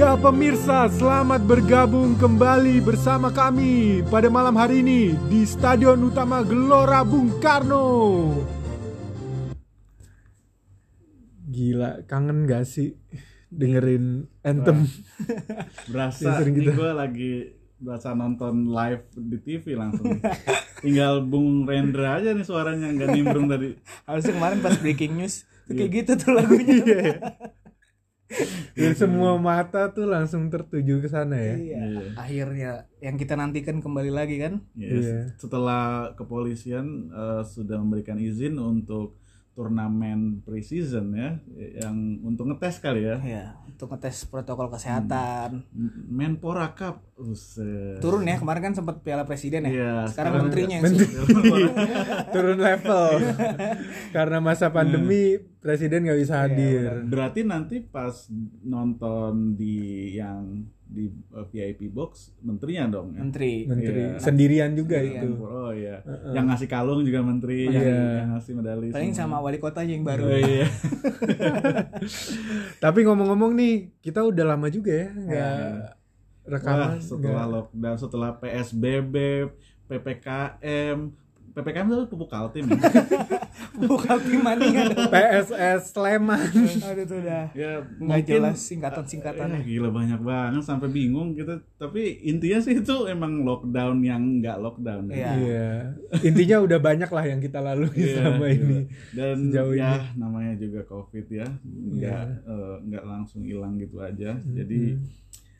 Ya pemirsa, selamat bergabung kembali bersama kami pada malam hari ini di Stadion Utama Gelora Bung Karno. Gila, kangen gak sih dengerin anthem? berasa ini gitu. gue lagi berasa nonton live di TV langsung tinggal Bung Rendra aja nih suaranya nggak nimbrung tadi Harusnya kemarin pas breaking news tuh kayak gitu tuh lagunya. Iya. Dan semua mata tuh langsung tertuju ke sana ya. Iya. Iya. Akhirnya yang kita nantikan kembali lagi kan. Yes. Iya. setelah kepolisian eh, sudah memberikan izin untuk turnamen pre-season ya yang untuk ngetes kali ya Ya, untuk ngetes protokol kesehatan. Menpora Cup Buset. Turun ya, kemarin kan sempat Piala Presiden ya. Iya, sekarang, sekarang menterinya Menteri. sih. Turun level. Karena masa pandemi presiden nggak bisa hadir. berarti nanti pas nonton di yang di eh, VIP box menterinya dong ya? Menteri. Menteri Iya. sendirian juga Sendirian. itu. Oh iya. Yang ngasih kalung juga menteri, yang, Iya. yang ngasih medali. Paling semua. sama wali kotanya yang baru. Oh, iya. Tapi ngomong-ngomong nih, kita udah lama juga ya nggak Wah, rekaman. setelah nggak- lockdown, setelah PSBB, PPKM, PPKM itu pupuk kaltim ya. Bukan timania dong. PSS Sleman. Aduh tuh udah. ya Nggak jelas singkatan-singkatannya. Eh, gila banyak banget sampai bingung kita. Tapi intinya sih itu emang lockdown yang nggak lockdown. Iya. Iya. Intinya udah banyak lah yang kita lalui Iya, selama iya. ini. Dan Sejauh ya ini. namanya juga covid ya, nggak eh, nggak langsung hilang gitu aja. Jadi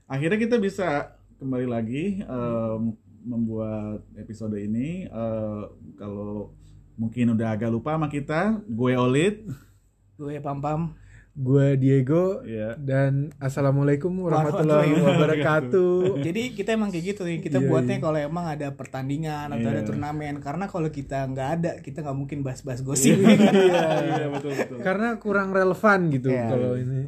akhirnya kita bisa kembali lagi em, membuat episode ini. Eh, kalau mungkin udah agak lupa sama kita, gue Olit, Gue pam-pam. Gue Diego ya. dan assalamualaikum warahmatullahi wabarakatuh. Jadi kita emang kayak gitu nih. Kita Iya, buatnya iya. kalau emang ada pertandingan atau ada Iya. turnamen. Karena kalau kita nggak ada, kita nggak mungkin bahas-bahas gosip. Iya. Iya betul betul. Karena kurang relevan gitu Iya. kalau ini.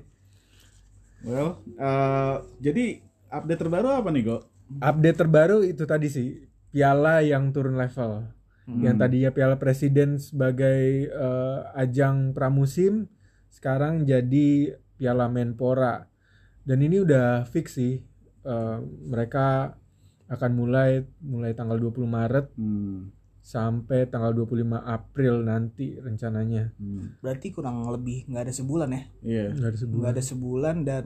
Well, eh, jadi update terbaru apa nih, Go? Update terbaru itu tadi sih piala yang turun level. Yang tadinya piala presiden sebagai eh, ajang pramusim sekarang jadi piala Menpora. Dan ini udah fix sih. Eh, mereka akan mulai mulai tanggal 20 Maret Hmm. sampai tanggal 25 April nanti rencananya. hmm. Berarti kurang lebih nggak ada sebulan ya. Iya. Nggak ada sebulan. Nggak ada sebulan dan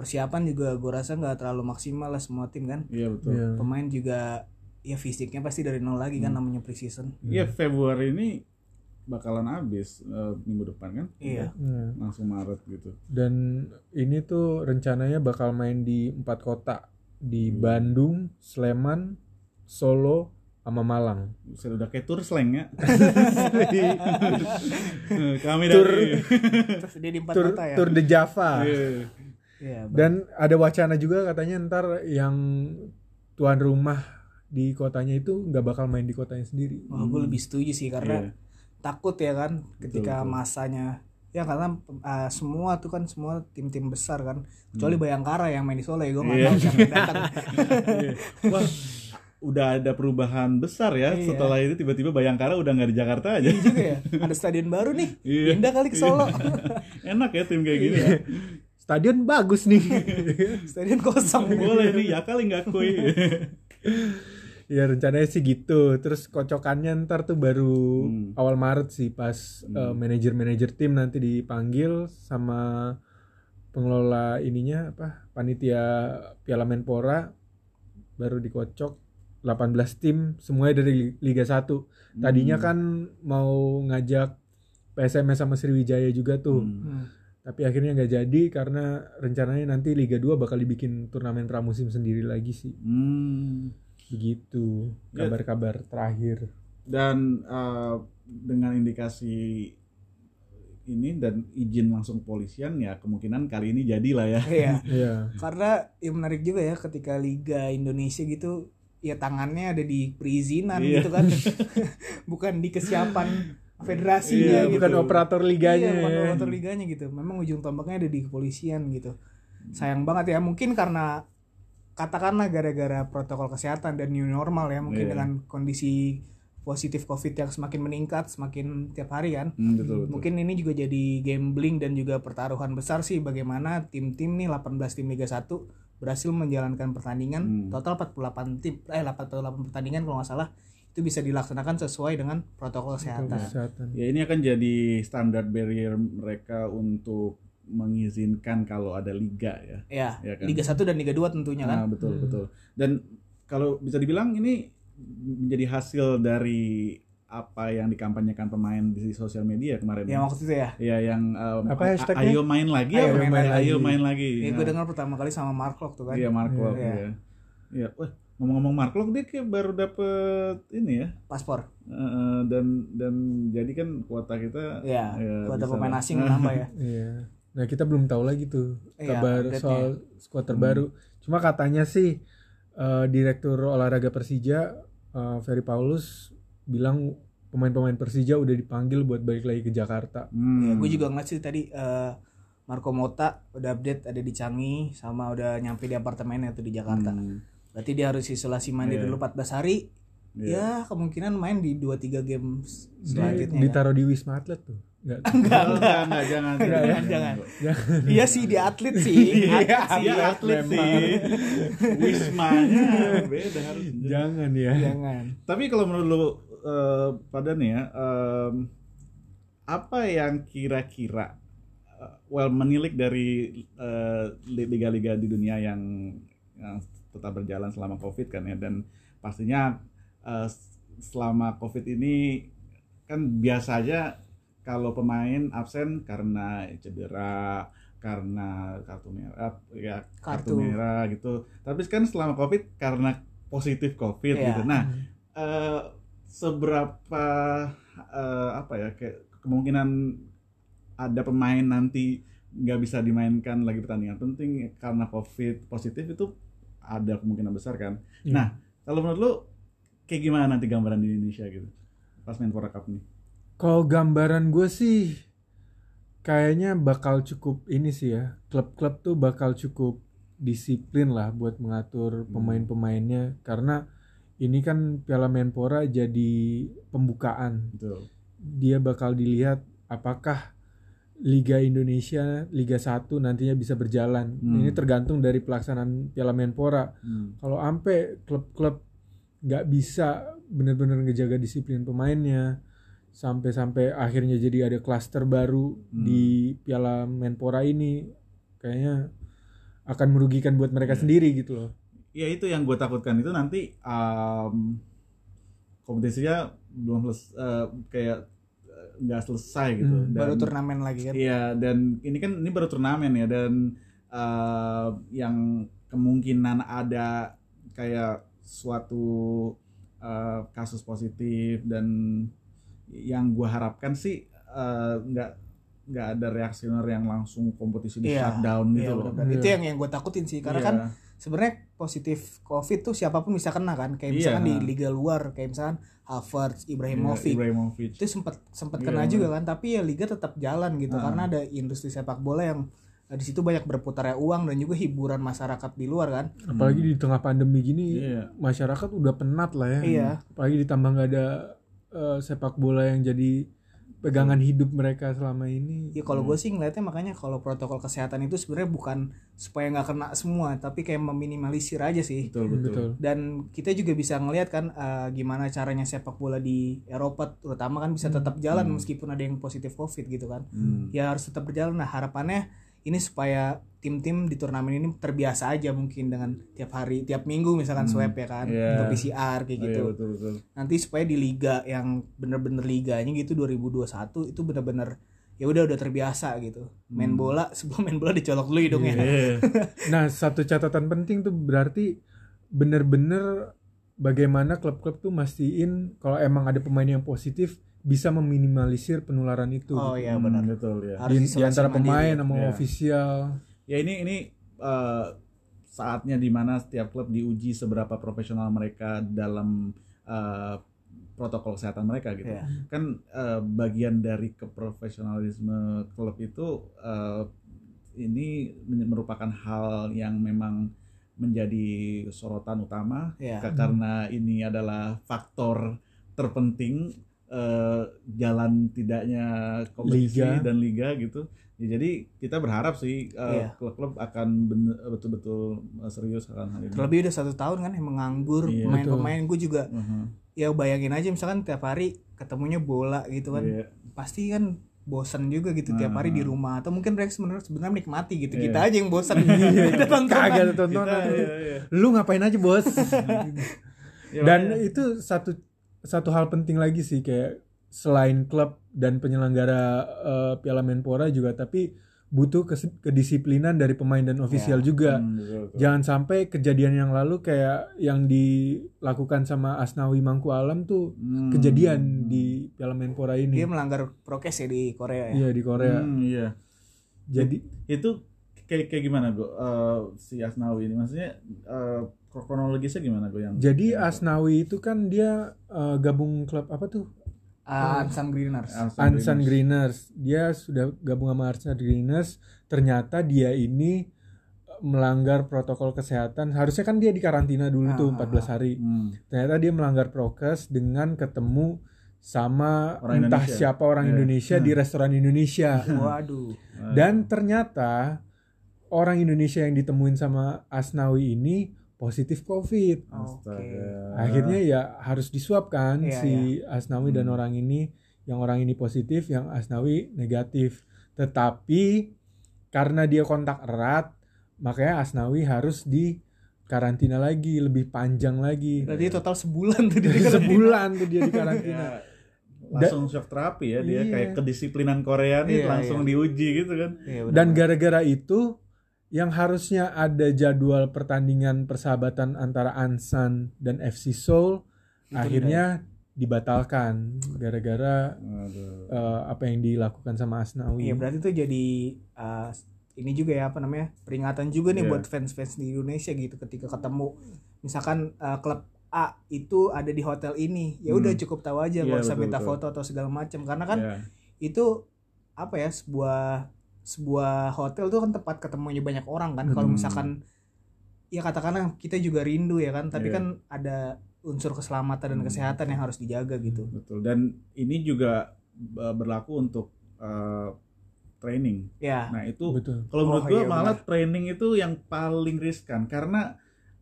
persiapan juga gue rasa nggak terlalu maksimal lah semua tim kan. Iya betul. Iya. Pemain juga ya fisiknya pasti dari nol lagi kan namanya preseason. Iya Februari ini bakalan habis eh, minggu depan kan? Iya. Iya. Langsung Maret gitu. Dan ini tuh rencananya bakal main di empat kota di Bandung, Sleman, Solo, sama Malang. Saya udah kayak tour slang ya. Kami Tur- dari Terus dia di empat Tour, kota ya. Tour de Java. Iya. Dan ada wacana juga katanya ntar yang tuan rumah di kotanya itu nggak bakal main di kotanya sendiri. Wah, gue lebih setuju sih karena Iya. takut ya kan ketika betul. masanya ya karena uh, semua tuh kan semua tim-tim besar kan kecuali Bayangkara yang main di Solo ya gue nggak Hmm. Iya. tahu siapa yang datang Iya. Wah, udah ada perubahan besar ya. Iya. Setelah itu tiba-tiba Bayangkara udah nggak di Jakarta aja. Iya juga ya ada stadion baru nih Iya. pindah kali ke Solo Enak ya tim kayak gini. Iya. ya. Stadion bagus nih. stadion kosong Boleh nih ya kali nggak kui. ya rencananya sih gitu. Terus kocokannya ntar tuh baru Hmm. awal Maret sih pas eh, manajer-manajer tim nanti dipanggil sama pengelola ininya apa panitia Piala Menpora baru dikocok 18 tim semuanya dari Liga 1. Tadinya Hmm. kan mau ngajak PSMS sama Sriwijaya juga tuh. Hmm. Tapi akhirnya nggak jadi karena rencananya nanti Liga 2 bakal dibikin turnamen pramusim sendiri lagi sih. Hmm. Begitu Ya. kabar-kabar terakhir. dan eh, dengan indikasi ini dan izin langsung kepolisian ya kemungkinan kali ini jadilah ya. iya Iya. karena ya menarik juga ya ketika Liga Indonesia gitu ya tangannya ada di perizinan Iya. gitu kan bukan di kesiapan federasinya Iya, gitu Bukan operator liganya iya, bukan operator liganya gitu memang ujung tombaknya ada di kepolisian gitu sayang banget ya mungkin karena katakanlah gara-gara protokol kesehatan dan new normal ya mungkin Iya. dengan kondisi positif covid yang semakin meningkat semakin tiap hari kan Hmm, betul, betul. mungkin ini juga jadi gambling dan juga pertaruhan besar sih bagaimana tim-tim nih 18 tim Liga 1 berhasil menjalankan pertandingan Hmm. total 48 tim eh 88 pertandingan kalau nggak salah itu bisa dilaksanakan sesuai dengan protokol kesehatan. kesehatan Ya ini akan jadi standar barrier mereka untuk mengizinkan kalau ada liga ya. Ya, Ya kan? Liga 1 dan Liga 2 tentunya kan. Nah, betul betul. Dan kalau bisa dibilang ini menjadi hasil dari apa yang dikampanyekan pemain di sosial media kemarin. Yang waktu itu ya. Ya yang um, Apa hashtagnya? ayo main lagi Ayo apa? main lagi. ayo main lagi. Ya, Nah, gue dengar pertama kali sama Mark Locke tuh kan. Iya Mark Iya. Locke, Iya. ya. Iya, wah ngomong-ngomong Mark Locke dia kayak baru dapet ini ya. Paspor. Eh, dan dan jadi kan kuota kita Ya, ya, kuota bisa pemain asing menambah ya. Iya. Nah kita belum tahu lagi tuh Iya, kabar soal skuad terbaru. Cuma katanya sih eh, direktur olahraga Persija eh, Ferry Paulus bilang pemain-pemain Persija udah dipanggil buat balik lagi ke Jakarta. Hmm. Ya, gue juga ngeliat sih tadi eh, Marco Mota udah update ada di Canggih sama udah nyampe di apartemennya tuh di Jakarta. Hmm. Berarti dia harus isolasi mandiri Iya. dulu 14 hari. Ya, Iya. kemungkinan main di 2 3 game Di- selanjutnya. ya. ditaruh di Wisma Atlet tuh. Enggak. Enggak, enggak. enggak, jangan, Jangan, jangan. Iya sih di atlet sih. Iya, Atlet sih. iya atlet sih. Wismanya beda harus. Jangan ya. Jangan. Tapi kalau menurut lu eh, pada nih ya, em, apa yang kira-kira eh, well menilik dari eh, liga-liga di dunia yang, yang tetap berjalan selama covid kan ya dan pastinya eh, selama covid ini kan biasa aja kalau pemain absen karena cedera karena kartu merah ya kartu, Kartu. merah gitu tapi kan selama covid karena positif covid Iya. gitu nah eh, seberapa eh, apa ya kayak kemungkinan ada pemain nanti nggak bisa dimainkan lagi pertandingan penting karena covid positif itu ada kemungkinan besar kan Iya. nah kalau menurut lu kayak gimana nanti gambaran di Indonesia gitu pas main Cup nih Kalau gambaran gue sih kayaknya bakal cukup ini sih ya. Klub-klub tuh bakal cukup disiplin lah buat mengatur Hmm. pemain-pemainnya karena ini kan Piala Menpora jadi pembukaan. betul Dia bakal dilihat apakah Liga Indonesia Liga 1 nantinya bisa berjalan. Hmm. Ini tergantung dari pelaksanaan Piala Menpora. Hmm. Kalau ampe klub-klub nggak bisa benar-benar ngejaga disiplin pemainnya sampai-sampai akhirnya jadi ada klaster baru Hmm. di Piala Menpora ini kayaknya akan merugikan buat mereka Iya. sendiri gitu loh. ya itu yang gue takutkan itu nanti um, kompetisinya belum selesai eh, kayak nggak selesai gitu Hmm, Baru Dan- turnamen lagi kan. Iya dan ini kan ini baru turnamen ya dan eh, yang kemungkinan ada kayak suatu eh, kasus positif dan yang gua harapkan sih eh, nggak nggak ada reaksioner yang langsung kompetisi di Iya, shutdown gitu Iya, loh. Iya. Itu yang yang gue takutin sih karena Iya. kan sebenarnya positif covid tuh siapa pun bisa kena kan kayak Iya. misalkan di liga luar kayak misalkan Havertz, Ibrahimovic Ibrahimovic. itu sempat sempat Iya, kena benar. juga kan tapi ya liga tetap jalan gitu Ah. karena ada industri sepak bola yang eh, di situ banyak berputarnya uang dan juga hiburan masyarakat di luar kan Apalagi di tengah pandemi gini Iya. masyarakat udah penat lah ya. Iya. Apalagi ditambah nggak ada eh, sepak bola yang jadi pegangan hidup mereka selama ini. ya kalau gue sih ngeliatnya makanya kalau protokol kesehatan itu sebenarnya bukan supaya nggak kena semua tapi kayak meminimalisir aja sih Betul betul. Betul. dan kita juga bisa ngelihat kan eh, gimana caranya sepak bola di Eropa terutama kan bisa tetap jalan Hmm. meskipun ada yang positif covid gitu kan Hmm. ya harus tetap berjalan nah harapannya ini supaya tim-tim di turnamen ini terbiasa aja mungkin dengan tiap hari tiap minggu misalkan Hmm. swab ya kan Iya. atau PCR kayak Oh, gitu iya, betul betul. nanti supaya di liga yang bener-bener liganya gitu 2021 itu bener-bener ya udah udah terbiasa gitu main Hmm. bola sebelum main bola dicolok dulu hidungnya Iya. Nah, satu catatan penting tuh berarti bener-bener bagaimana klub-klub tuh mastiin kalau emang ada pemain yang positif bisa meminimalisir penularan itu. oh gitu. iya Hmm, benar betul ya. Harus Di, di antara pemain sama Iya. ofisial. ya ini ini eh, saatnya di mana setiap klub diuji seberapa profesional mereka dalam eh, protokol kesehatan mereka gitu Iya. kan eh, bagian dari keprofesionalisme klub itu eh, ini merupakan hal yang memang menjadi sorotan utama Iya. Ka- karena ini adalah faktor terpenting eh, jalan tidaknya kompetisi Liga. dan liga gitu. Ya, jadi kita berharap sih eh, Iya. klub-klub akan bener- betul-betul eh, serius akan hal ini. Terlebih udah satu tahun kan emang nganggur Iya. pemain-pemain gue juga Mhm. ya bayangin aja misalkan tiap hari ketemunya bola gitu kan Iya. pasti kan bosan juga gitu tiap hari di rumah atau mungkin mereka sebenarnya sebenarnya menikmati gitu Iya. kita aja yang bosan kita tonton Kagak iya, iya. Lu ngapain aja, Bos? Dan itu satu satu hal penting lagi sih kayak selain klub dan penyelenggara eh, Piala Menpora juga tapi butuh kes- kedisiplinan dari pemain dan ofisial juga. Hmm, betul, betul. Jangan sampai kejadian yang lalu kayak yang dilakukan sama Asnawi Mangku Alam tuh Hmm. kejadian di Piala Menpora dia ini. melanggar prokes ya di Korea ya Iya di Korea. Hmm, iya. Jadi Itu kayak kayak gimana gue si Asnawi ini maksudnya eh, kronologisnya gimana gue yang jadi yang- Asnawi itu kan dia eh, gabung klub apa tuh? Ah, Ansan Greeners Ansan Greeners. Greeners. Dia sudah gabung sama Ansan Greeners. Ternyata dia ini eh, melanggar protokol kesehatan. Harusnya kan dia di karantina dulu tuh Ah. 14 hari. Hmm. Ternyata dia melanggar prokes dengan ketemu sama Orang entah Indonesia. siapa orang Iya. Indonesia di restoran Indonesia. waduh Eh, Dan ternyata orang Indonesia yang ditemuin sama Asnawi ini positif COVID. astaga. Akhirnya ya harus disuap kan Iya, si Asnawi dan Hmm. orang ini, yang orang ini positif, yang Asnawi negatif. Tetapi karena dia kontak erat, makanya Asnawi harus di karantina lagi, lebih panjang lagi. berarti total sebulan tuh dia karantina. Sebulan tuh dia di karantina. Ya, langsung shock terapi ya dia Iya. kayak kedisiplinan Korea nih Iya, langsung diuji gitu kan. Iya, benar. Dan gara-gara itu yang harusnya ada jadwal pertandingan persahabatan antara Ansan dan FC Seoul Itu akhirnya dibatalkan gara-gara eh, apa yang dilakukan sama Asnawi. Iya berarti tuh jadi uh, ini juga ya apa namanya peringatan juga nih Iya. buat fans-fans di Indonesia gitu ketika ketemu misalkan uh, klub A itu ada di hotel ini ya udah Hmm. cukup tahu aja Iya, nggak usah minta foto atau segala macam karena kan Ya. itu apa ya sebuah sebuah hotel tuh kan tempat ketemunya banyak orang kan kalau Hmm. misalkan ya katakanlah kita juga rindu ya kan tapi Iya. kan ada unsur keselamatan dan Hmm. kesehatan yang harus dijaga gitu Betul. Dan ini juga uh, berlaku untuk uh, training. ya Nah, itu Betul. kalau menurut Oh, gua iya, malah training itu yang paling riskan karena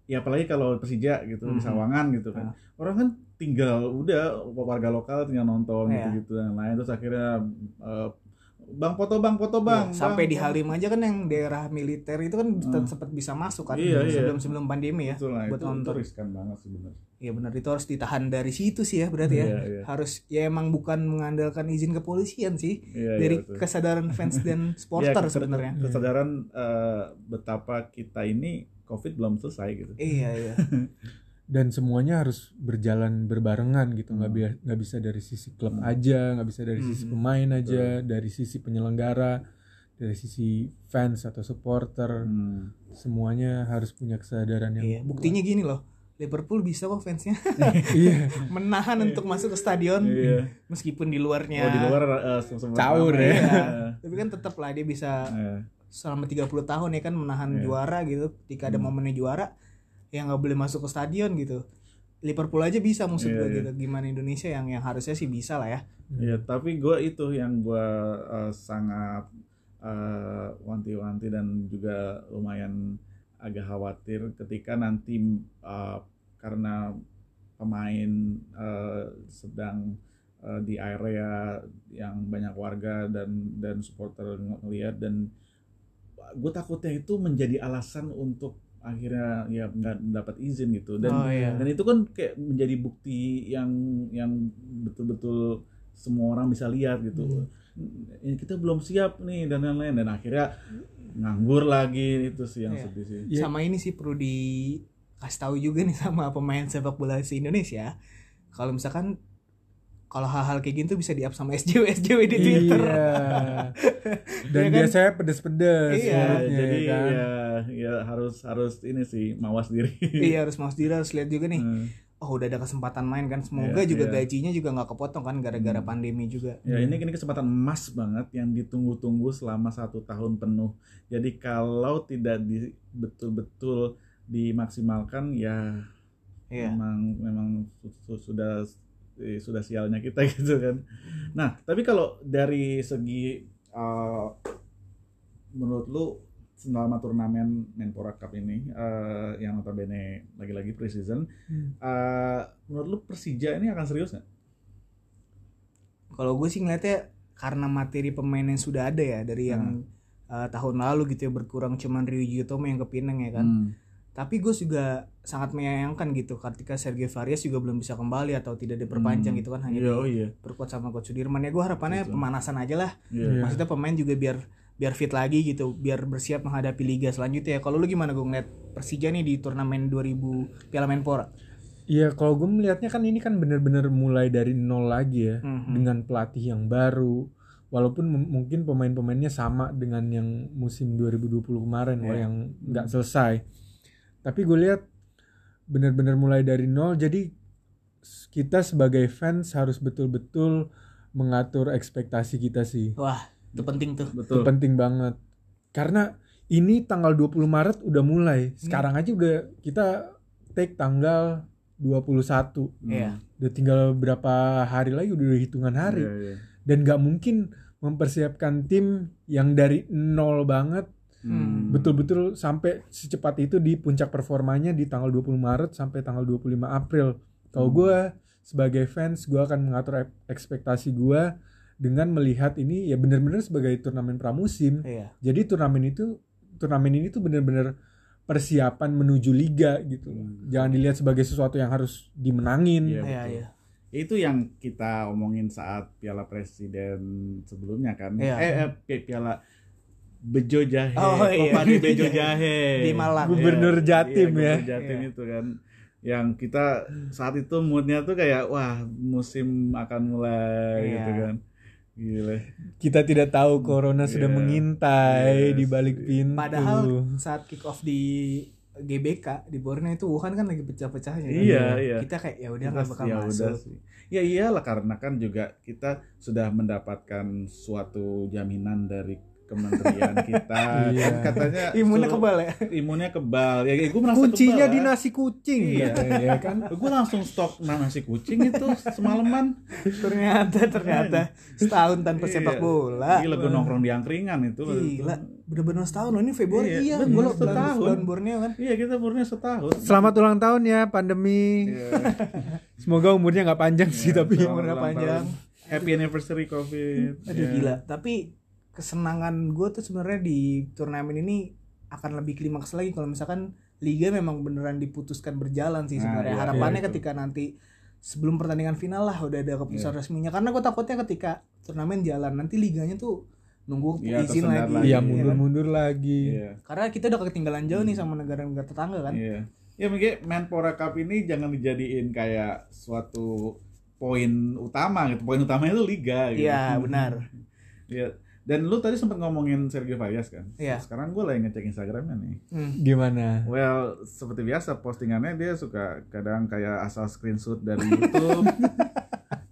ya apalagi kalau Persija gitu di Mhm. Sawangan gitu kan. Orang kan tinggal udah warga lokal tinggal nonton Iya. gitu-gitu dan lain terus akhirnya uh, Bang foto bang, foto bang. Iya, sampai Bang, di foto." Halim aja kan yang daerah militer itu kan Hmm. sempat bisa masuk kan Iya, iya. sebelum sebelum pandemi ya Betul lah, buat nonton. riskan banget sebenarnya. Iya benar itu harus ditahan dari situ sih ya berarti ya. Iya, iya. Harus ya emang bukan mengandalkan izin kepolisian sih Iya, iya, dari betul. kesadaran fans dan Iya, supporter sebenarnya. Kesadaran eh, betapa kita ini COVID belum selesai gitu. Iya iya. Dan semuanya harus berjalan berbarengan gitu, nggak Hmm. bi- nggak bisa dari sisi klub Hmm. aja, nggak bisa dari sisi Hmm. pemain aja, dari sisi penyelenggara, dari sisi fans atau supporter, Hmm. semuanya harus punya kesadaran yang Iya, buktinya gini loh. Liverpool bisa kok fansnya iya menahan untuk masuk ke stadion Iya. meskipun di luarnya. Oh di luar sempat Caur ya. Iya. Tapi kan tetap lah dia bisa Iya. selama 30 tahun ya kan menahan Iya. juara gitu. Ketika ada Hmm. momennya juara yang nggak boleh masuk ke stadion gitu. Liverpool aja bisa maksud Iya, gue iya. gitu. Gimana Indonesia yang yang harusnya sih bisa lah ya. Iya, tapi gue itu yang gue eh, sangat eh, wanti-wanti dan juga lumayan agak khawatir ketika nanti eh, karena pemain eh, sedang eh, di area yang banyak warga dan dan supporter ngelihat dan gue takutnya itu menjadi alasan untuk akhirnya ya nggak dapat izin gitu dan oh iya. dan itu kan kayak menjadi bukti yang yang betul-betul semua orang bisa lihat gitu ini kita belum siap nih dan lain-lain dan akhirnya nganggur lagi itu sih yang Iya. sedih sih Iya. sama ini sih perlu dikasih tahu juga nih sama pemain sepak bola di Indonesia kalau misalkan kalau hal-hal kayak gitu bisa di-up sama SJW SJW di Twitter Iya. Dan Iya kan? biasanya pedes-pedes Iya, Ya, mulutnya, jadi ya kan? ya ya harus harus ini sih mawas diri iya harus mau diri harus lihat juga nih Hmm. oh udah ada kesempatan main kan semoga Iya, juga iya. gajinya juga nggak kepotong kan gara-gara Hmm. pandemi juga Ya ini ini kesempatan emas banget yang ditunggu-tunggu selama satu tahun penuh. Jadi kalau tidak di, betul-betul dimaksimalkan ya iya memang memang su- su- sudah eh, sudah sialnya kita gitu kan. Nah, tapi kalau dari segi uh, menurut lu selama turnamen Menpora Cup ini uh, yang notabene lagi-lagi preseason, Hmm. uh, menurut lu Persija ini akan serius nggak? Kalau gue sih ngeliatnya karena materi pemain yang sudah ada ya dari yang uh, tahun lalu gitu ya berkurang cuman Ryuji Utomo yang ke Pinang ya kan. Hmm. Tapi gue juga sangat menyayangkan gitu ketika Sergio Varias juga belum bisa kembali atau tidak diperpanjang Hmm. gitu kan hanya Iya, oh iya. diperkuat sama Coach Sudirman ya gue harapannya Betul. pemanasan aja lah. Iya. Maksudnya pemain juga biar biar fit lagi gitu, biar bersiap menghadapi liga selanjutnya ya. Kalau lu gimana gue ngeliat Persija nih di turnamen 2000 Piala Menpora? Iya, kalau gue melihatnya kan ini kan bener-bener mulai dari nol lagi ya, Mhm. dengan pelatih yang baru. Walaupun mungkin pemain-pemainnya sama dengan yang musim 2020 kemarin, Iya. yang nggak selesai. Tapi gue lihat bener-bener mulai dari nol. Jadi kita sebagai fans harus betul-betul mengatur ekspektasi kita sih. Wah, itu penting tuh. Itu Betul. penting banget. Karena ini tanggal 20 Maret udah mulai. Sekarang aja udah kita take tanggal 21. Hmm. Iya. Udah tinggal berapa hari lagi udah hitungan hari. Iya, iya. Dan gak mungkin mempersiapkan tim yang dari nol banget Hmm. betul-betul sampai secepat itu di puncak performanya di tanggal 20 Maret sampai tanggal 25 April. Kalau Hmm. gue sebagai fans gue akan mengatur ek- ekspektasi gue dengan melihat ini ya benar-benar sebagai turnamen pramusim. Iya. Jadi turnamen itu turnamen ini tuh benar-benar persiapan menuju liga gitu. loh. Hmm. Jangan dilihat sebagai sesuatu yang harus dimenangin. Iya, Iya, iya. Itu yang kita omongin saat Piala Presiden sebelumnya kan. Iya. Eh, eh, pi- Piala Bejo Jahe. Oh, iya. Kopade Bejo Jahe. Di Malang. Gubernur Iya, Jatim iya, ya. Gubernur Jatim Iya. itu kan. Yang kita saat itu moodnya tuh kayak wah musim akan mulai Iya. gitu kan. Gile. Kita tidak tahu corona sudah Iya. mengintai Yes. di balik pintu. Padahal saat kick off di GBK di Borneo itu Wuhan kan lagi pecah-pecahnya. kan. Iya, iya. Kita kayak ya udah nggak bakal ya masuk. udah sih. Ya iyalah karena kan juga kita sudah mendapatkan suatu jaminan dari kementerian kita Iya. kan katanya Imunnya suruh- kebal ya. imunnya kebal ya gue merasa Kuncinya kebal, di lah. nasi kucing Iya. katanya, ya kan. gue langsung stok nasi kucing itu semalaman ternyata ternyata setahun tanpa Iya. sepak bola. gila gue nongkrong di angkringan itu Gila, bener-bener setahun loh ini Februari Iya, iya, gue setahun. setahun Borneo kan. iya kita umurnya setahun Selamat ulang tahun ya pandemi. Iya. Semoga umurnya nggak panjang sih Iya, tapi selamat umurnya panjang. tahun. happy anniversary covid Aduh Iya. gila, tapi kesenangan gue tuh sebenarnya di turnamen ini akan lebih klimaks lagi kalau misalkan liga memang beneran diputuskan berjalan sih Nah, sebenarnya. iya, Harapannya iya, itu. ketika nanti sebelum pertandingan final lah udah ada keputusan Iya. resminya. Karena gue takutnya ketika turnamen jalan nanti liganya tuh nunggu Iya, izin lagi. lagi. Kan? mundur-mundur lagi. Iya. Karena kita udah ketinggalan jauh nih sama negara-negara tetangga kan. Iya. Ya mungkin Menpora Cup ini jangan dijadiin kayak suatu poin utama gitu. Poin utamanya itu liga gitu. Iya benar. Iya. Dan lu tadi sempat ngomongin Sergio Varias kan? Iya. Sekarang gue lagi ngecek Instagramnya nih. Hmm. Gimana? Well, seperti biasa postingannya dia suka kadang kayak asal screenshot dari YouTube.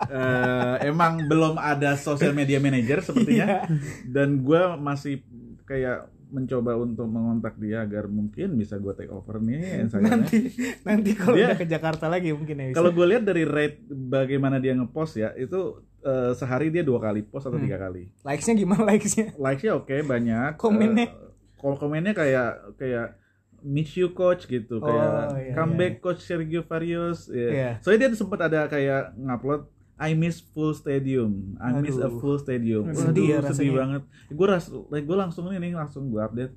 Eh, emang belum ada social media manager sepertinya. Dan gue masih kayak mencoba untuk mengontak dia agar mungkin bisa gue take over nih Instagramnya. nanti nanti kalau Dia- udah ke Jakarta lagi mungkin ya bisa. Kalau gue lihat dari rate bagaimana dia ngepost ya, itu eh, sehari dia dua kali post atau Hmm. tiga kali. likesnya gimana likesnya? Likesnya oke banyak. Komennya? Eh, kalau komennya kayak kayak miss you coach gitu, Oh, kayak iya, comeback coach Sergio Varios. ya. Iya. Soalnya dia sempat ada kayak ngupload I miss full stadium. I miss a Aduh. full stadium. Sedih Waduh, ya sedih banget. Gue ras, gue langsung ini langsung gue update.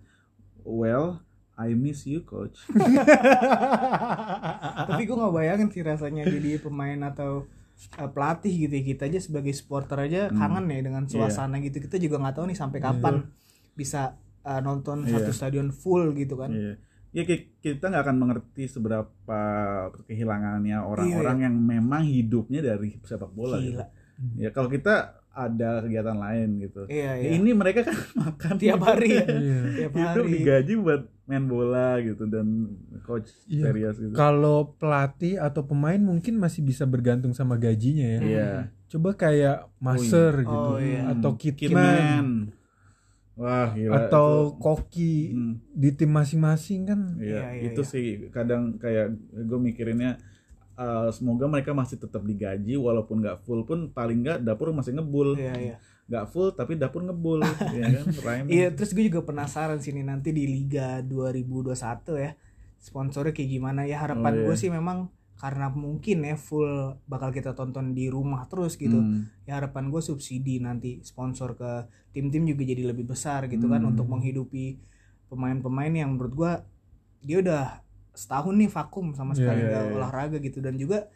Well, I miss you coach. Tapi gue nggak bayangin sih rasanya jadi pemain atau uh, pelatih gitu ya. Kita aja sebagai supporter aja Hmm. kangen ya dengan suasana gitu. Kita juga nggak tahu nih sampai kapan bisa uh, nonton Iya. satu stadion full gitu kan. Iya. Ya ki- kita nggak akan mengerti seberapa kehilangannya orang-orang Iya, yang memang hidupnya dari sepak bola. gitu. Gila. Ya kalau kita ada kegiatan lain gitu. Iya, Ya, iya. ini mereka kan makan Tiap hari ya. Iya. Tiap hidup hari. digaji buat main bola gitu dan coach Iya. serius gitu. Kalau pelatih atau pemain mungkin masih bisa bergantung sama gajinya ya. Iya. Coba kayak master gitu Oh, iya. atau Hmm, kitman. Wah, gila. atau itu- koki Hmm. di tim masing-masing kan. Iya, Iya, iya, itu iya. sih kadang kayak gue mikirinnya uh, semoga mereka masih tetap digaji walaupun nggak full pun paling nggak dapur masih ngebul Iya, iya. Nggak full tapi dapur ngebul ya kan rhyme Iya, terus gue juga penasaran sini nanti di Liga 2021 ya. Sponsornya kayak gimana ya? Harapan Oh, iya. gue sih memang karena mungkin ya full bakal kita tonton di rumah terus gitu. Hmm. Ya harapan gue subsidi nanti sponsor ke tim-tim juga jadi lebih besar gitu kan Hmm. untuk menghidupi pemain-pemain yang menurut gue dia udah setahun nih vakum sama sekali iya, nggak iya. olahraga gitu dan juga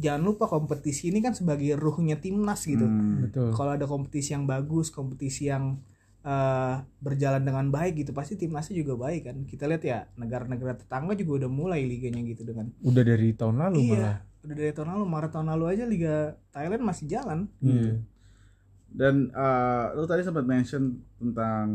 jangan lupa kompetisi ini kan sebagai ruhnya timnas gitu. Hmm. betul. Kalau ada kompetisi yang bagus kompetisi yang eh, berjalan dengan baik gitu pasti timnasnya juga baik kan. Kita lihat ya negara-negara tetangga juga udah mulai liganya gitu dengan udah dari tahun lalu malah. iya udah dari tahun lalu. Maret tahun lalu aja liga Thailand masih jalan. Iya. Dan uh, lu tadi sempat mention tentang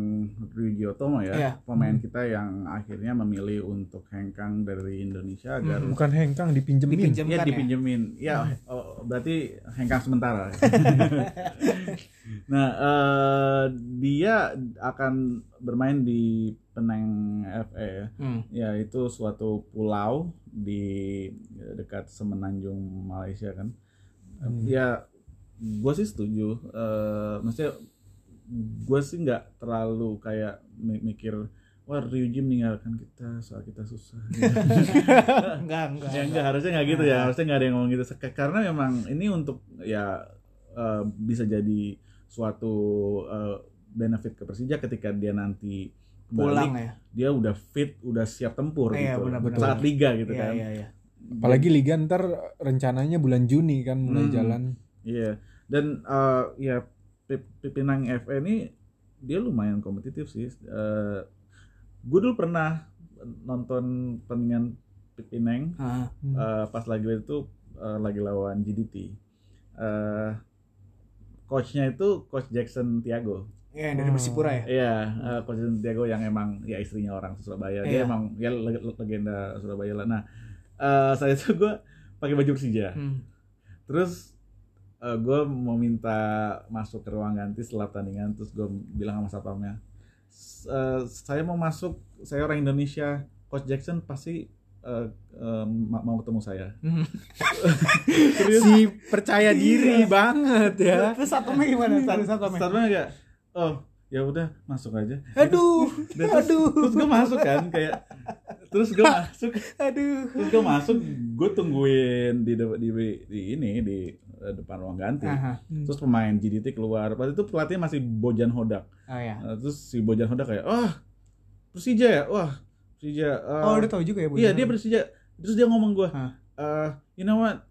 Ryuji Otomo ya, Iya. pemain kita yang akhirnya memilih untuk hengkang dari Indonesia agar Hmm. bukan hengkang dipinjemin Dipinjem. ya Kan ya? dipinjemin. Ya, oh, berarti hengkang sementara. nah, eh, dia akan bermain di Penang FA ya. Hmm. Ya, itu suatu pulau di dekat Semenanjung Malaysia kan. Hmm. Ya, gue sih setuju. Eh, maksudnya gue sih nggak terlalu kayak mi- mikir wah Ryuji meninggalkan kita soal kita susah. enggak enggak ya enggak harusnya nggak gitu ya harusnya nggak ada yang ngomong gitu karena memang ini untuk ya eh, bisa jadi suatu eh, benefit ke Persija ketika dia nanti pulang balik ya dia udah fit udah siap tempur Iya, gitu benar-benar. saat liga gitu iya kan iya iya apalagi liga ntar rencananya bulan Juni kan mulai Hmm. jalan Iya, dan eh, ya Pi- Pi- Pinang FA ini dia lumayan kompetitif sih. Eh gue dulu pernah nonton pertandingan Pi- Pinang Ah, Hmm. eh, pas lagi itu eh, lagi lawan GDT. Eh coachnya itu Coach Jackson Tiago. iya yang dari Oh. Persipura ya Iya, eh, Coach Jackson Tiago yang emang ya istrinya orang Surabaya. Dia Iya. emang ya leg- legenda Surabaya lah. Nah, eh saya itu gue pakai baju Persija. Hmm. Terus gue mau minta masuk ke ruang ganti setelah pertandingan terus gue bilang sama satpamnya "S- eh, saya mau masuk saya orang Indonesia coach Jackson pasti eh, eh, ma- mau ketemu saya. Hmm. si percaya diri Iya. banget ya. Terus satpamnya gimana? Status satpamnya? Satpamnya kayak oh ya udah masuk aja. Aduh Dan terus, aduh. terus gue masuk kan kayak terus gue masuk. Aduh. Terus gue masuk gue tungguin di, di, di ini di eh, depan ruang ganti Aha. terus pemain GDT keluar waktu itu pelatihnya masih Bojan Hodak oh ya Nah, terus si Bojan Hodak kayak, wah Persija ya, wah Persija. eh, oh udah tahu juga ya Bu iya dia Persija. Terus dia ngomong gue, Hah. eh you know what?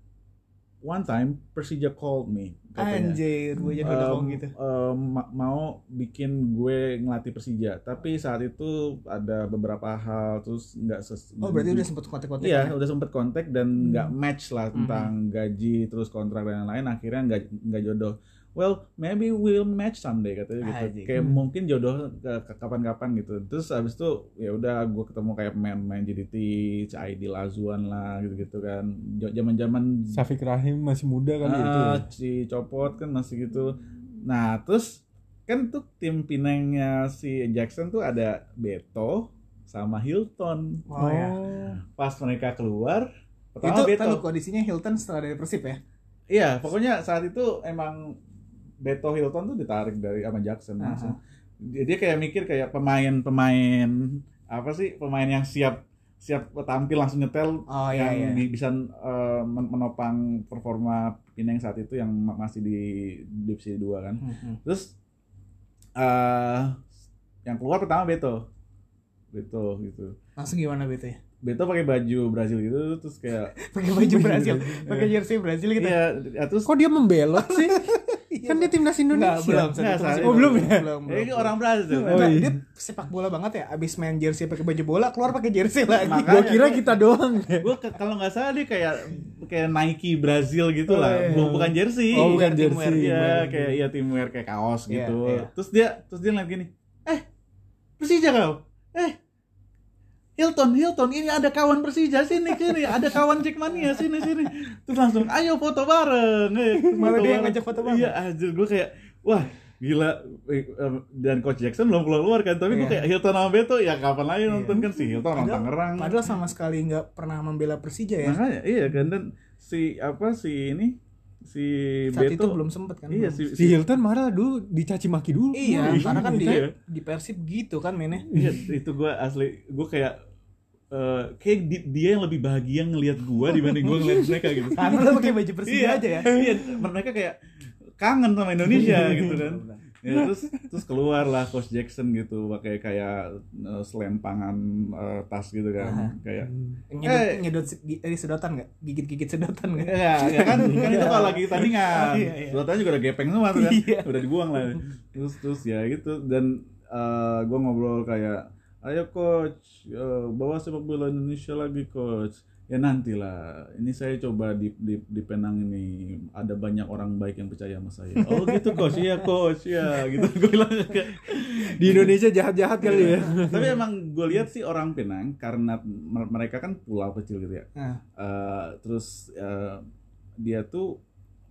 One time Persija called me. Katanya. anjir gue jadi udah ngomong gitu ma- mau bikin gue ngelatih Persija, tapi saat itu ada beberapa hal terus nggak ses. oh berarti udah sempet kontak-kontak Iya, ya? udah sempet kontak dan nggak match lah Mhm. tentang gaji terus kontrak dan lain-lain. Akhirnya nggak nggak jodoh. Well, maybe we'll match someday katanya gitu. Anjing. Kayak Hmm. mungkin jodoh kapan-kapan gitu. Terus abis itu ya udah gue ketemu kayak pemain-pemain GDT, CID Lazuan lah gitu-gitu kan. Ja- Zaman-zaman Safik Rahim masih muda kali itu ya. ah, si Copot kan masih gitu. Nah, terus kan tuh tim Pinangnya si Jackson tuh ada Beto sama Hilton. oh ya Pas mereka keluar, itu Beto. tadi kondisinya Hilton setelah dari Persib ya Iya, pokoknya saat itu emang Beto Hilton tuh ditarik dari sama Jackson Aha. langsung. Dia, dia kayak mikir kayak pemain-pemain apa sih pemain yang siap siap tampil langsung nyetel oh iya iya yang bi- bisa men- menopang performa Pineng saat itu yang ma- masih di divisi 2 kan. Mhm. Terus eh yang keluar pertama Beto. Beto gitu. langsung gimana BT ya Beto pakai baju Brazil gitu terus kayak pakai baju Brazil pakai jersey Brazil gitu iya ya, terus Kok dia membelot sih? kan dia timnas Indonesia. belum. Nggak, masih itu. Oh, belum ya? Belum, ini belum. orang Brazil. Oh, iya. dia sepak bola banget ya. Abis main jersey pakai baju bola, keluar pakai jersey lagi. Makanya Gua kira kita doang ya. gue kalau nggak salah dia kayak kayak Nike Brazil gitu Oh, lah iya. Bu- bukan jersey Oh, bukan Iya, jersey. Iya teamwear. kayak iya teamwear kayak kaos Iya, gitu iya. terus dia terus dia ngeliat gini eh Persija kau eh Hilton Hilton ini ada kawan Persija sini sini ada kawan Jackmania sini sini terus langsung ayo foto bareng eh, Malah dia yang ngajak foto bareng. iya anjir gue kayak wah gila Eh, dan coach Jackson belum keluar keluar kan tapi gue Iya. kayak Hilton sama Beto ya kapan lagi Iya. nonton kan si Hilton orang Tangerang Padahal sama sekali nggak pernah membela Persija ya. makanya iya kan dan si apa si ini si Saat itu Beto belum sempet kan. iya belum. si, Si Hilton marah dulu dicaci maki dulu. Iya, Iya, karena kan iya. dia di Persib gitu kan mainnya. Iya, itu gue asli gue kayak eh, kayak di- dia yang lebih bahagia ngelihat gue dibanding gue ngelihat mereka gitu. Karena lo pakai baju Persija iya, aja ya. Iya, mereka kayak kangen sama Indonesia gitu kan. Ya, terus terus keluar lah Coach Jackson gitu pakai kayak eh, selempangan eh, tas gitu kan. Kayak Nyedot, Eh. nyedot gi- eh, sedotan nggak? Gigit-gigit sedotan nggak? Ya, ya kan, kan itu kalau lagi tandingan. Oh, iya, iya. Sedotannya juga udah gepeng semua tuh kan. Iya. Udah dibuang lah. Terus terus ya gitu dan eh gua ngobrol kayak ayo coach eh, bawa sepak bola Indonesia lagi coach ya nantilah. Ini saya coba di, di di Penang ini ada banyak orang baik yang percaya sama saya. Oh gitu coach. Iya coach. Ya gitu. Gue bilang Di Indonesia jahat-jahat kali ya. tapi emang gue lihat sih orang Penang karena mer- mereka kan pulau kecil gitu ya. Eh, terus eh, dia tuh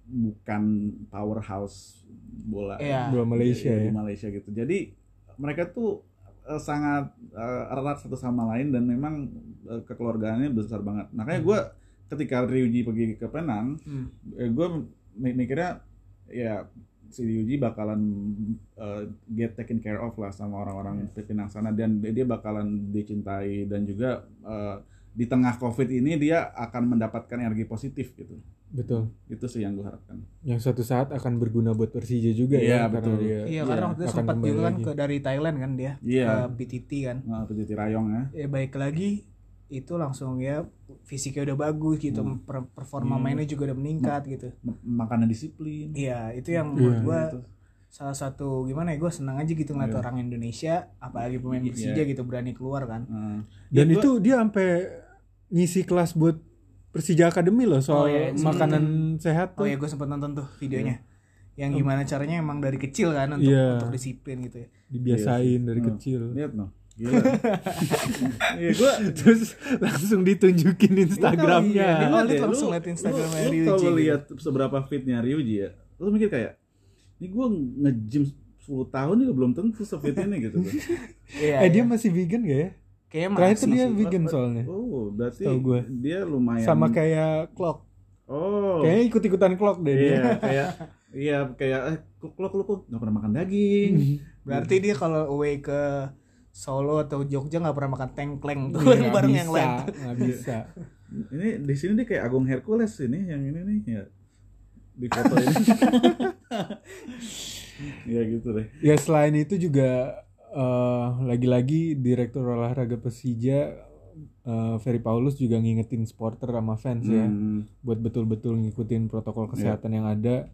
bukan powerhouse bola. Bola Malaysia di ya. Malaysia gitu. Jadi mereka tuh eh, sangat eh, erat satu sama lain dan memang eh, kekeluargaannya besar banget. Makanya gue ketika Ryuji pergi ke Penang hmm. eh, gue mikirnya ya si Ryuji bakalan eh, get taken care of lah sama orang-orang Penang sana dan dia bakalan dicintai dan juga eh, di tengah covid ini dia akan mendapatkan energi positif gitu Betul. itu sih yang gue harapkan Yang suatu saat akan berguna buat Persija juga Iya, ya. karena betul. dia- Iya, Iya, karena waktu itu akan sempat juga kan lagi. ke dari Thailand kan dia Iya. ke PTT kan. nah, pencuci rayong ya Ya baik lagi itu langsung ya fisiknya udah bagus gitu, Hmm. per- performa Iya. mainnya juga udah meningkat gitu. M- makanan disiplin Iya, itu yang Iya. menurut gua Gitu. salah satu gimana ya gue senang aja gitu ngeliat Iya. orang Indonesia apalagi pemain Iya. Persija gitu berani keluar kan. Nah, Dan ya gua- itu dia sampai ngisi kelas buat Persija Academy loh soal Oh, iya, sempet. makanan sehat Oh tuh. ya gue sempet nonton tuh videonya. Yang gimana caranya emang dari kecil kan untuk Iya. untuk disiplin gitu ya. Dibiasain dari Hmm. kecil. lihat no gila Iya, gua Terus langsung ditunjukin Instagramnya. Iya, dia langsung liat Instagramnya lu- lu Ryuji kalau gitu. lihat seberapa fitnya Ryuji ya lu mikir kayak ini gue nge-gym 10 tahun juga belum tentu sefit ini gitu tuh. Iya, eh dia iya. masih vegan gak ya? Kayaknya Terakhir tuh masih dia sih. vegan soalnya. oh berarti gua. dia lumayan Sama kayak Clock. oh Kayaknya ikut-ikutan Clock deh dia. iya kayak iya kayak eh kok lo kok nggak pernah makan daging Berarti dia kalau away ke Solo atau Jogja nggak pernah makan tengkleng tuh Iya, bareng yang bisa, lain. nggak bisa. ini di sini dia kayak Agung Hercules ini yang ini nih ya di foto ini ya gitu deh Ya selain itu juga eh, lagi-lagi direktur olahraga Persija eh, Ferry Paulus juga ngingetin supporter sama fans ya Hmm, buat betul-betul ngikutin protokol Iya. kesehatan yang ada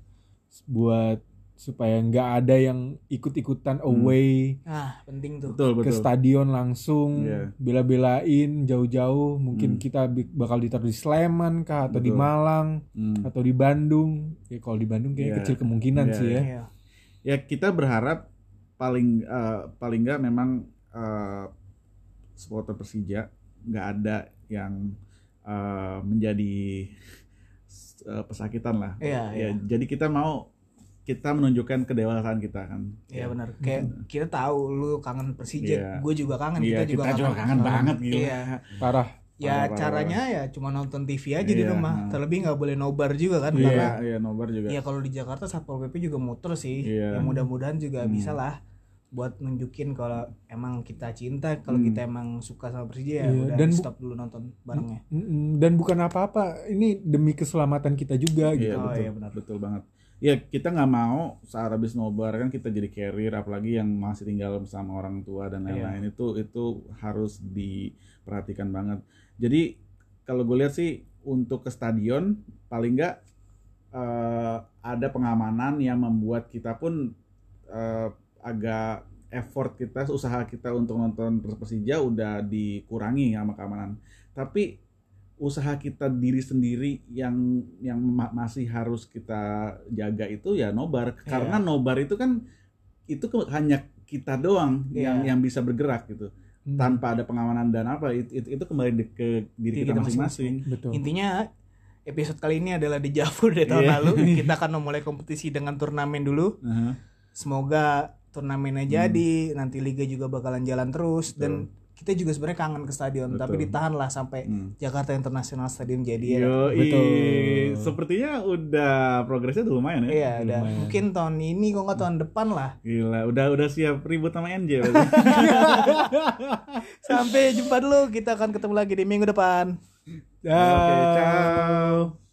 buat supaya nggak ada yang ikut-ikutan away Ah, penting tuh. betul ke betul stadion langsung Iya. bela-belain jauh-jauh mungkin Hmm. kita bakal ditaruh di Sleman kah atau di Betul. Malang Hmm. atau di Bandung ya kalau di Bandung kayaknya Iya. kecil kemungkinan Iya, sih ya Iya. ya kita berharap paling eh, paling nggak memang eh, supporter Persija nggak ada yang eh, menjadi eh, pesakitan lah Iya, ya iya. jadi kita mau kita menunjukkan kedewasaan kita kan Iya benar. Kayak kita tahu lu kangen Persija, Iya. gue juga kangen, iya kita juga kita juga kangen banget gila Iya. parah Ya Parah, parah, caranya ya cuma nonton TV aja di Iya, rumah. nah. Terlebih nggak boleh nobar juga kan iya karena iya nobar juga ya kalau di Jakarta Satpol PP juga muter sih. Iya. Ya mudah-mudahan juga Hmm. bisa lah buat nunjukin kalau emang kita cinta, kalau Hmm. kita emang suka sama Persija Iya, ya udah dan stop dulu nonton barengnya. Mm-mm, dan bukan apa-apa ini demi keselamatan kita juga gitu Iya Oh, betul, iya, benar. betul banget. Ya kita nggak mau saat habis nobar kan kita jadi carrier, apalagi yang masih tinggal bersama orang tua dan Iya. lain-lain itu itu harus diperhatikan banget. Jadi kalau gue lihat sih untuk ke stadion paling nggak eh, ada pengamanan yang membuat kita pun eh, agak effort kita, usaha kita untuk nonton Persija udah dikurangi sama keamanan. Tapi usaha kita diri sendiri yang yang ma- masih harus kita jaga itu ya nobar karena nobar itu kan itu ke- hanya kita doang yang Iya. yang bisa bergerak gitu Hmm, tanpa ada pengamanan dan apa itu itu, itu kembali di- ke diri Diri kita masing-masing Intinya episode kali ini adalah di Javur dari tahun Iya. lalu. Kita akan memulai kompetisi dengan turnamen dulu. Aha. Semoga turnamennya Hmm. jadi, nanti liga juga bakalan jalan terus dan kita juga sebenarnya kangen ke stadion tapi Betul. ditahan lah sampai Hmm. Jakarta International Stadium jadi ya Yo, Betul. sepertinya udah progresnya udah lumayan ya. iya udah mungkin tahun ini kok nggak tahun depan lah Gila, udah udah siap ribut sama NJ. sampai jumpa dulu kita akan ketemu lagi di minggu depan Oke, ciao.